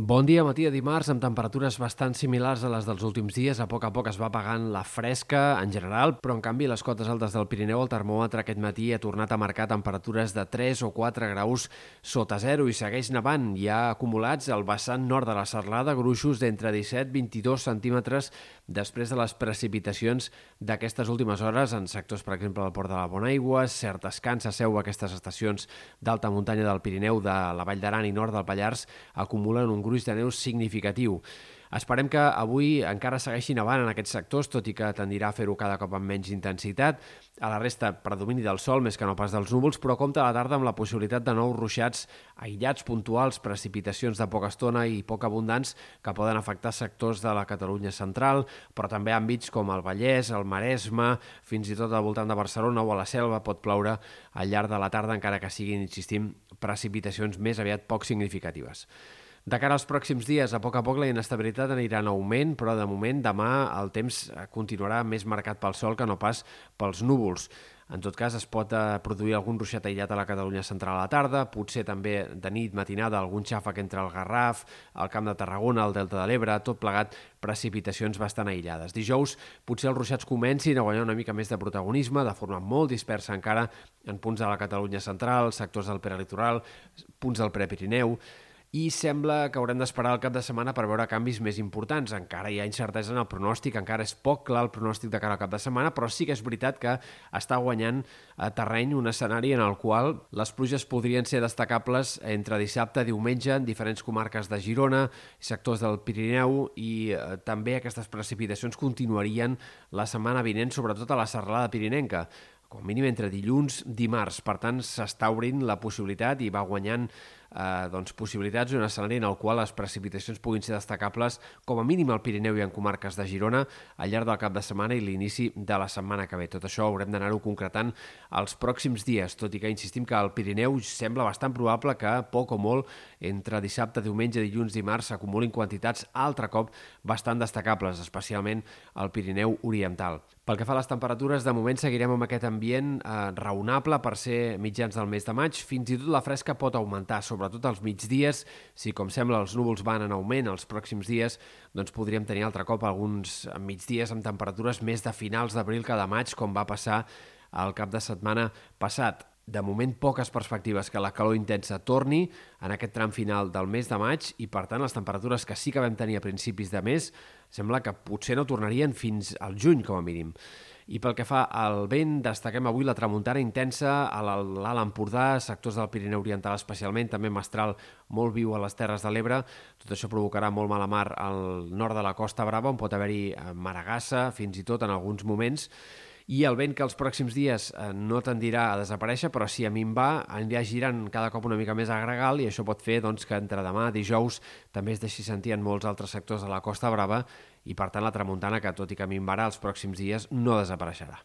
Bon dia, matí de dimarts, amb temperatures bastant similars a les dels últims dies. A poc a poc es va apagant la fresca en general, però en canvi les cotes altes del Pirineu, el termòmetre aquest matí ha tornat a marcar temperatures de 3 o 4 graus sota zero i segueix nevant. Hi ha acumulats al vessant nord de la Serlada gruixos d'entre 17 i 22 centímetres després de les precipitacions d'aquestes últimes hores en sectors, per exemple, del Port de la Bonaigua, cert descans a seu aquestes estacions d'alta muntanya del Pirineu, de la Vall d'Aran i nord del Pallars, acumulen un gruix de neu significatiu. Esperem que avui encara segueixin nevant en aquests sectors, tot i que tendirà a fer-ho cada cop amb menys intensitat. A la resta, predomini del sol més que no pas dels núvols, però compta a la tarda amb la possibilitat de nous ruixats aïllats puntuals, precipitacions de poca estona i poc abundants que poden afectar sectors de la Catalunya central, però també àmbits com el Vallès, el Maresme, fins i tot al voltant de Barcelona o a la Selva pot ploure al llarg de la tarda, encara que siguin, insistim, precipitacions més aviat poc significatives. De cara als pròxims dies, a poc a poc la inestabilitat anirà en augment, però de moment demà el temps continuarà més marcat pel sol que no pas pels núvols. En tot cas, es pot eh, produir algun ruixat aïllat a la Catalunya central a la tarda, potser també de nit, matinada, algun xàfec entre el Garraf, el Camp de Tarragona, el Delta de l'Ebre, tot plegat precipitacions bastant aïllades. Dijous potser els ruixats comencin a guanyar una mica més de protagonisme, de forma molt dispersa encara en punts de la Catalunya central, sectors del prelitoral, punts del Prepirineu, i sembla que haurem d'esperar el cap de setmana per veure canvis més importants. Encara hi ha incertesa en el pronòstic, encara és poc clar el pronòstic de cara al cap de setmana, però sí que és veritat que està guanyant a terreny un escenari en el qual les pluges podrien ser destacables entre dissabte i diumenge en diferents comarques de Girona, sectors del Pirineu i eh, també aquestes precipitacions continuarien la setmana vinent, sobretot a la serralada pirinenca com mínim entre dilluns i dimarts. Per tant, s'està obrint la possibilitat i va guanyant eh, doncs, possibilitats un escenari en el qual les precipitacions puguin ser destacables com a mínim al Pirineu i en comarques de Girona al llarg del cap de setmana i l'inici de la setmana que ve. Tot això haurem d'anar-ho concretant els pròxims dies, tot i que insistim que al Pirineu sembla bastant probable que poc o molt entre dissabte, diumenge, dilluns, dimarts s'acumulin quantitats altre cop bastant destacables, especialment al Pirineu Oriental. Pel que fa a les temperatures, de moment seguirem amb aquest ambient eh, raonable per ser mitjans del mes de maig. Fins i tot la fresca pot augmentar, sobre sobretot als migdies, si com sembla els núvols van en augment els pròxims dies, doncs podríem tenir altre cop alguns migdies amb temperatures més de finals d'abril que de maig, com va passar al cap de setmana passat. De moment, poques perspectives que la calor intensa torni en aquest tram final del mes de maig i, per tant, les temperatures que sí que vam tenir a principis de mes sembla que potser no tornarien fins al juny, com a mínim. I pel que fa al vent, destaquem avui la tramuntana intensa a l'Alt Empordà, sectors del Pirineu Oriental especialment, també mestral molt viu a les Terres de l'Ebre. Tot això provocarà molt mala mar al nord de la Costa Brava, on pot haver-hi eh, maragassa, fins i tot en alguns moments i el vent que els pròxims dies eh, no tendirà a desaparèixer, però si a mi em va, anirà girant cada cop una mica més a gregal i això pot fer doncs, que entre demà, dijous, també es deixi sentir en molts altres sectors de la Costa Brava i, per tant, la tramuntana, que tot i que a mi em va, els pròxims dies no desapareixerà.